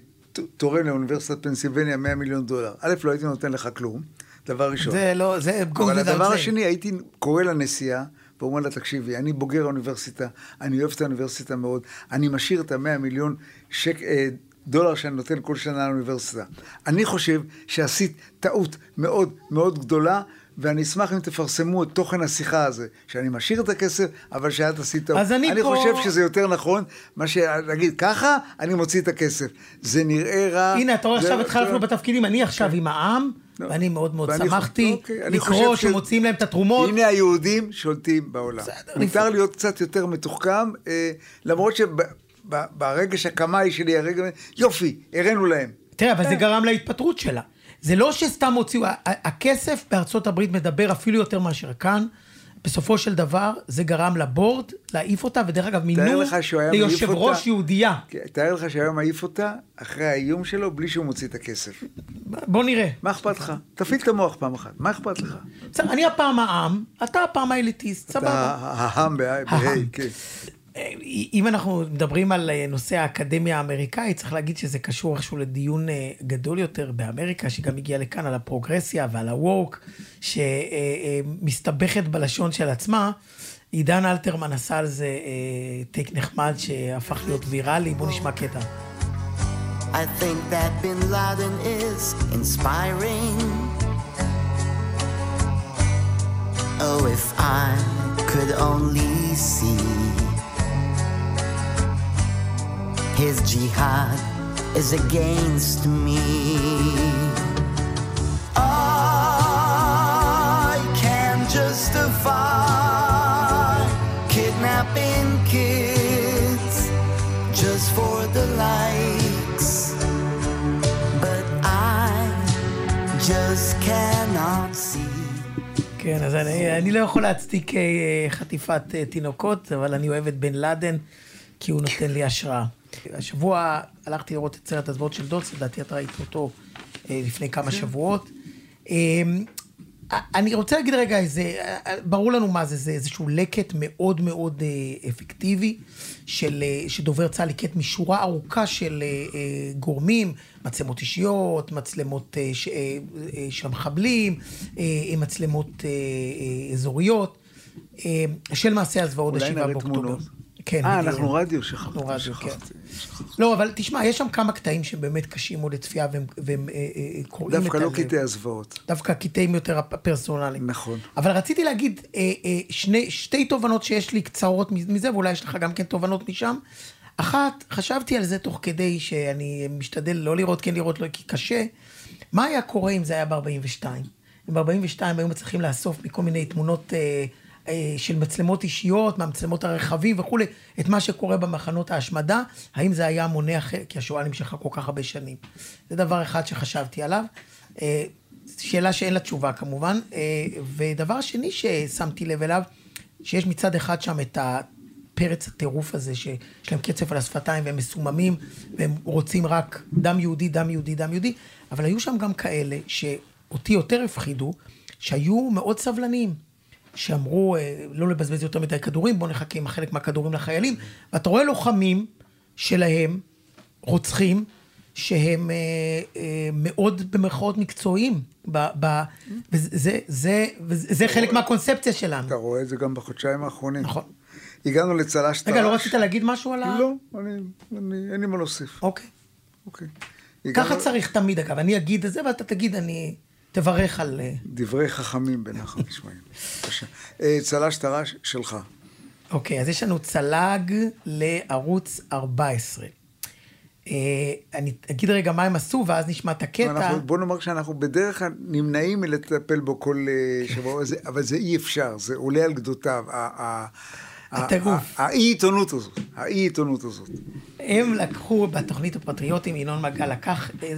תורם לאוניברסיטת פנסילבניה 100 מיליון דולר, א', לא הייתי נותן לך כלום, דבר ראשון. זה לא, זה... אבל הדבר השני, הייתי קורא לנשיאה, ואומר לה, תקשיבי, אני בוגר האוניברסיטה, אני אוהב את האוניברסיטה מאוד, אני משאיר את המאה מיליון שק, אה, דולר שאני נותן כל שנה לאוניברסיטה. אני חושב שעשית טעות מאוד מאוד גדולה, ואני אשמח אם תפרסמו את תוכן השיחה הזה, שאני משאיר את הכסף, אבל שאת עשית טעות. אז אני אני פה- חושב שזה יותר נכון, מה ש... להגיד, ככה אני מוציא את הכסף. זה נראה רע. הנה, אתה רואה עכשיו התחלפנו בתפקידים, אני עכשיו עם העם. ואני מאוד מאוד שמחתי אוקיי, לקרוא שמוציאים להם את התרומות. הנה היהודים שולטים בעולם. בסדר, מותר להיות קצת יותר מתוחכם, אה, למרות שברגש הקמאי שלי, הרגע, יופי, הראינו להם. תראה, אבל זה כן. גרם להתפטרות שלה. זה לא שסתם הוציאו, הכסף בארצות הברית מדבר אפילו יותר מאשר כאן. בסופו של דבר, זה גרם לבורד להעיף אותה, ודרך אגב, מינו ליושב. ראש יהודייה. כן, תאר לך שהיום מעיף אותה אחרי האיום שלו, בלי שהוא מוציא את הכסף. בוא נראה. מה אכפת לך? תפעיל את המוח פעם אחת, מה אכפת לך? אני הפעם העם, אתה הפעם האליטיסט, סבבה. אתה בה"א, ההם. כן. אה, אם אנחנו מדברים על אה, נושא האקדמיה האמריקאית, צריך להגיד שזה קשור איכשהו לדיון אה, גדול יותר באמריקה, שגם הגיע לכאן על הפרוגרסיה ועל ה-woke, שמסתבכת בלשון של עצמה. עידן אלתרמן עשה על זה אה, טייק נחמד שהפך להיות ויראלי, בואו נשמע קטע. I think that bin Laden is inspiring. Oh, if I could only see his jihad is against me. I can justify kidnapping kids just for the likes, but I just cannot see. כן, אז אני, אני לא יכול להצדיק אה, חטיפת אה, תינוקות, אבל אני אוהב את בן לאדן, כי הוא נותן לי השראה. השבוע הלכתי לראות את סרט הזוועות של דולס, לדעתי את ראית אותו אה, לפני כמה שבועות. אה, אני רוצה להגיד רגע איזה, אה, ברור לנו מה זה, זה איזשהו לקט מאוד מאוד אה, אפקטיבי, של, אה, שדובר צה"ל ליקט משורה ארוכה של אה, אה, גורמים, מצלמות אישיות, מצלמות אה, ש- אה, אה, של המחבלים, אה, מצלמות אה, אה, אזוריות, אה, של מעשי הזוועות אולי ב-7 נראה באוקטובר. תמונות. כן, אה. אנחנו רדיו, שכחתי. רדיו, שכחתי. כן. לא, אבל תשמע, יש שם כמה קטעים שהם באמת קשים מאוד לצפייה, והם, והם אה, אה, קוראים את דווקא לא הלב. קטעי הזוועות. דווקא קטעים יותר פרסונליים. נכון. אבל רציתי להגיד אה, אה, שני, שתי תובנות שיש לי קצרות מזה, ואולי יש לך גם כן תובנות משם. אחת, חשבתי על זה תוך כדי שאני משתדל לא לראות, כן לראות, לא, כי קשה. מה היה קורה אם זה היה ב-42? אם ב-42 היו מצליחים לאסוף מכל מיני תמונות אה, אה, של מצלמות אישיות, מהמצלמות הרכבים וכולי, את מה שקורה במחנות ההשמדה, האם זה היה מונע, ח- כי השואה נמשכה כל כך הרבה שנים. זה דבר אחד שחשבתי עליו. אה, שאלה שאין לה תשובה כמובן. אה, ודבר שני ששמתי לב אליו, שיש מצד אחד שם את הפרץ הטירוף הזה, שיש להם קצף על השפתיים והם מסוממים, והם רוצים רק דם יהודי, דם יהודי, דם יהודי, אבל היו שם גם כאלה שאותי יותר הפחידו, שהיו מאוד סבלניים. שאמרו אה, לא לבזבז יותר מדי כדורים, בואו נחכה עם חלק מהכדורים לחיילים. ואתה רואה לוחמים שלהם, רוצחים, שהם אה, אה, מאוד במרכאות מקצועיים. ב, ב, וזה זה, זה, וזה, זה חלק מהקונספציה שלנו. אתה רואה את זה גם בחודשיים האחרונים. נכון. הגענו לצל"ש טר"ש. רגע, לא רצית להגיד משהו על ה... לא, אני, אני, אין לי מה להוסיף. אוקיי. אוקיי. ככה צריך תמיד, אגב. אני אגיד את זה, ואתה תגיד, אני... תברך על... אה, דברי חכמים בנחל נשמעים. בבקשה. אה, צל"ש טר"ש שלך. אוקיי, אז יש לנו צל"ג לערוץ 14. אה, אני אגיד רגע מה הם עשו, ואז נשמע את הקטע. אנחנו, בוא נאמר שאנחנו בדרך כלל נמנעים מלטפל בו כל אה, שבוע, אבל זה אי אפשר, זה עולה על גדותיו. הטירוף. האי-עיתונות הזאת, האי-עיתונות הזאת. הם לקחו בתוכנית הפטריוטים, ינון מגל לקח אה,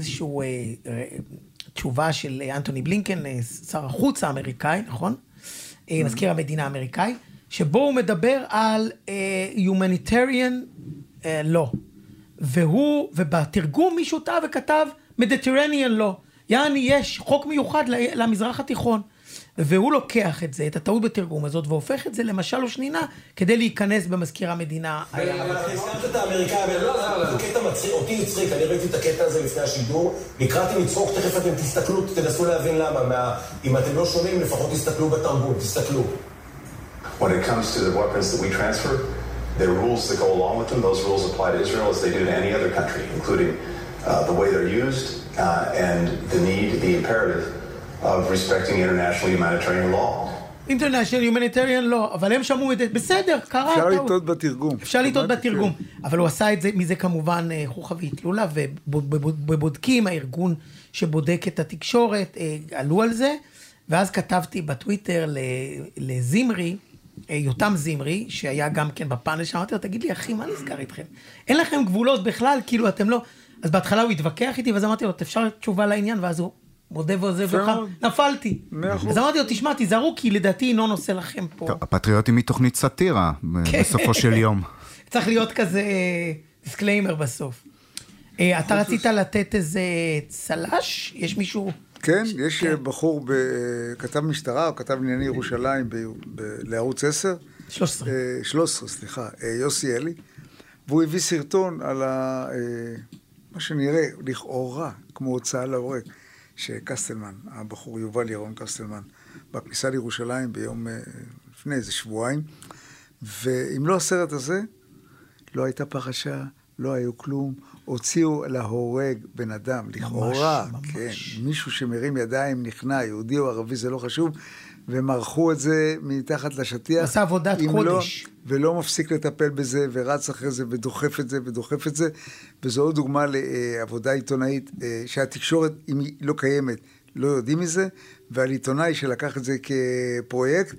תשובה של אה, אנטוני בלינקן, אה, שר החוץ האמריקאי, נכון? אה, מזכיר המדינה האמריקאי, שבו הוא מדבר על humanitarian law. והוא, ובתרגום מישהו טעה וכתב Mediterranean law. יעני, יש חוק מיוחד למזרח התיכון. והוא לוקח את זה, את הטעות בתרגום הזאת, והופך את זה למשל ושנינה, כדי להיכנס במזכיר המדינה. הזכרת את האמריקאים, זה קטע מצחיק, אותי הצחיק, אני ראיתי את הקטע הזה לפני השידור, נקראתי לצחוק, תכף אתם תסתכלו, תנסו להבין למה, מה- אם אתם לא שומעים, לפחות תסתכלו בתרגום, תסתכלו. When it comes to the weapons that we transfer, there are rules that go along with them. Those rules apply to Israel as they do to any other country, including uh, the way they're used uh, and the need, the imperative of respecting international humanitarian law. International Humanitarian Law, אבל הם שמעו את זה, בסדר, קרה אפשר טעות. לטעות בתרגום. אפשר לטעות בתרגום, כן. אבל הוא עשה את זה, מזה כמובן חוכא ואטלולא, ובודקים, הארגון שבודק את התקשורת, אה, עלו על זה, ואז כתבתי בטוויטר ל- לזמרי, אה, יותם זמרי, שהיה גם כן בפאנל, שאמרתי לו, תגיד לי, אחי, מה נסגר איתכם? אין לכם גבולות בכלל, כאילו, אתם לא... אז בהתחלה הוא התווכח איתי, ואז אמרתי לו, אפשר תשובה לעניין, ואז הוא מודה ועוזב לך. נפלתי. אז אמרתי לו, תשמע, תיזהרו, כי לדעתי ינון עושה לכם פה. טוב, הפטריוטים היא תוכנית סאטירה, כן. בסופו של יום. צריך להיות כזה disclaimer בסוף. אה, אתה רצית לתת איזה צל"ש? יש מישהו... כן, יש בחור, ב- כתב משטרה, הוא כתב לענייני ירושלים לערוץ 10. 13. 13, סליחה, אה, יוסי אלי. והוא הביא סרטון על ה... אה, מה שנראה, לכאורה, כמו הוצאה להורג, שקסטלמן, הבחור יובל ירון קסטלמן, בכניסה לירושלים ביום, אה, לפני איזה שבועיים. ואם לא הסרט הזה, לא הייתה פרשה, לא היו כלום. הוציאו להורג בן אדם, לכאורה, כן, מישהו שמרים ידיים, נכנע, יהודי או ערבי, זה לא חשוב, ומרחו את זה מתחת לשטיח. עשה עבודת אם קודש. לא, ולא מפסיק לטפל בזה, ורץ אחרי זה, ודוחף את זה, ודוחף את זה. וזו עוד דוגמה לעבודה עיתונאית, אה, שהתקשורת, אם היא לא קיימת, לא יודעים מזה, ועל עיתונאי שלקח את זה כפרויקט,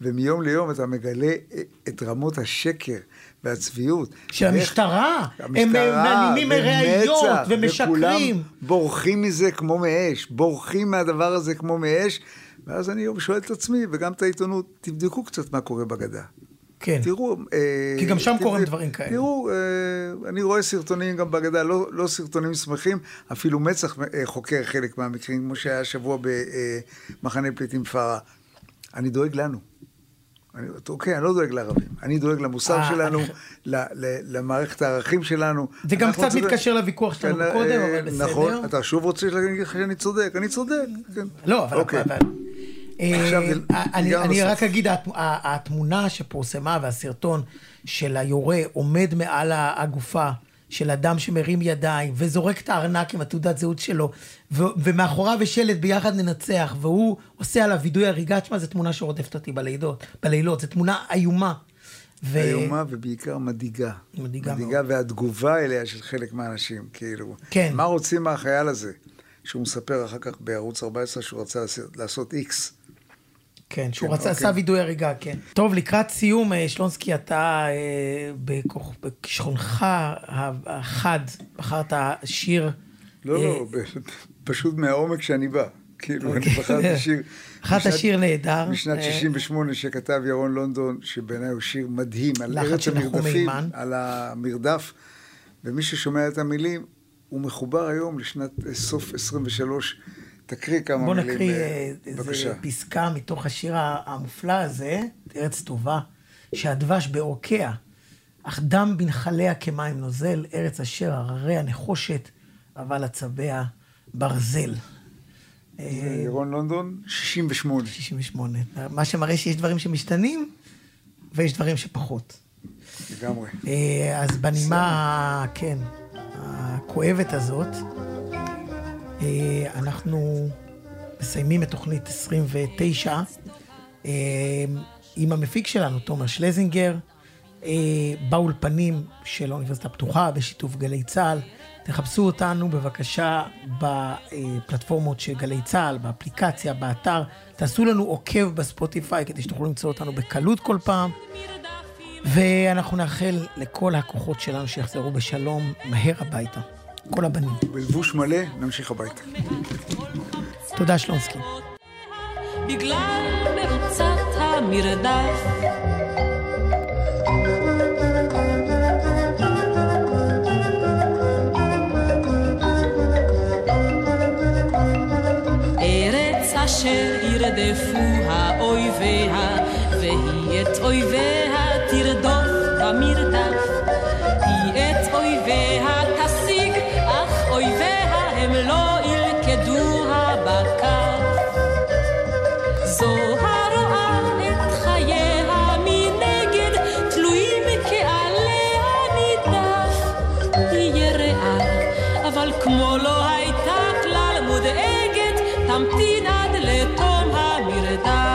ומיום ליום אתה מגלה אה, את רמות השקר והצביעות. של המשטרה. הם המשטרה, מנימים ראיות ומצ"ח, ומשקרים. וכולם בורחים מזה כמו מאש, בורחים מהדבר הזה כמו מאש, ואז אני שואל את עצמי, וגם את העיתונות, תבדקו קצת מה קורה בגדה. כן. תראו... אה, כי גם שם קורים דברים כאלה. תראו, אה, אני רואה סרטונים גם בגדה, לא, לא סרטונים שמחים, אפילו מצ"ח אה, חוקר חלק מהמקרים, כמו שהיה השבוע במחנה פליטים פארה. אני דואג לנו. אני, אוקיי, אני לא דואג לערבים, אני דואג למוסר שלנו, ל, ל, למערכת הערכים שלנו. זה גם קצת צריכים- מתקשר לוויכוח שלנו כן, קודם, אבל בסדר. נכון, אתה שוב רוצה שאני צודק, אני צודק, כן. לא, אבל... אוקיי. אבל- אני ניגע אני נוסף. רק אגיד, התמונה שפורסמה והסרטון של היורה עומד מעל הגופה של אדם שמרים ידיים וזורק את הארנק עם התעודת זהות שלו, ו- ומאחוריו יש שלט ביחד ננצח, והוא עושה עליו וידוי הריגה, תשמע, זו תמונה שרודפת אותי בלילות, בלילות, זו תמונה איומה. ו- איומה ובעיקר מדאיגה. מדאיגה מדאיגה, והתגובה אליה של חלק מהאנשים, כאילו. כן. מה רוצים מהחייל הזה? שהוא מספר אחר כך בערוץ 14 שהוא רצה לעשות איקס. כן, שהוא כן, רצה, אוקיי. עשה וידוי הריגה, כן. טוב, לקראת סיום, אה, שלונסקי, אתה אה, בכישרונך החד, בחרת שיר... לא, אה, לא, ב- פשוט מהעומק שאני בא. כאילו, אני אוקיי. בחרתי שיר... בחרת שיר נהדר. משנת אה, 68 שכתב ירון לונדון, שבעיניי הוא שיר מדהים, על ארץ המרדפים. על המרדף, ומי ששומע את המילים, הוא מחובר היום לשנת אה, סוף 23. תקריא כמה בוא מילים. נקריא אה, אה, איזה. פסקה מתוך השיר המופלא הזה, ארץ טובה, שהדבש בעורקיה, אך דם בנחליה כמים נוזל, ארץ אשר הרריה נחושת, אבל עצביה ברזל. אה, ירון לונדון, 68. 68. מה שמראה שיש דברים שמשתנים, ויש דברים שפחות. לגמרי. אז בנימה, כן, הכואבת הזאת, אנחנו מסיימים את תוכנית 29 אה, עם המפיק שלנו, תומר שלזינגר, אה, באולפנים של האוניברסיטה הפתוחה, בשיתוף גלי צה"ל. תחפשו אותנו בבקשה בפלטפורמות של גלי צה"ל, באפליקציה, באתר. תעשו לנו עוקב בספוטיפיי כדי שתוכלו למצוא אותנו בקלות כל פעם. ואנחנו נאחל לכל הכוחות שלנו שיחזרו בשלום מהר הביתה. כל הבנים. בלבוש מלא, נמשיך הביתה. תודה שלונסקי. בגלל מרוצת המרדף. אשר ירדפוה אויביה, והיא את אויביה תרדוף במרדף. אשתו לא הייתה כלל מודאגת, תמתין עד לתום המרדף.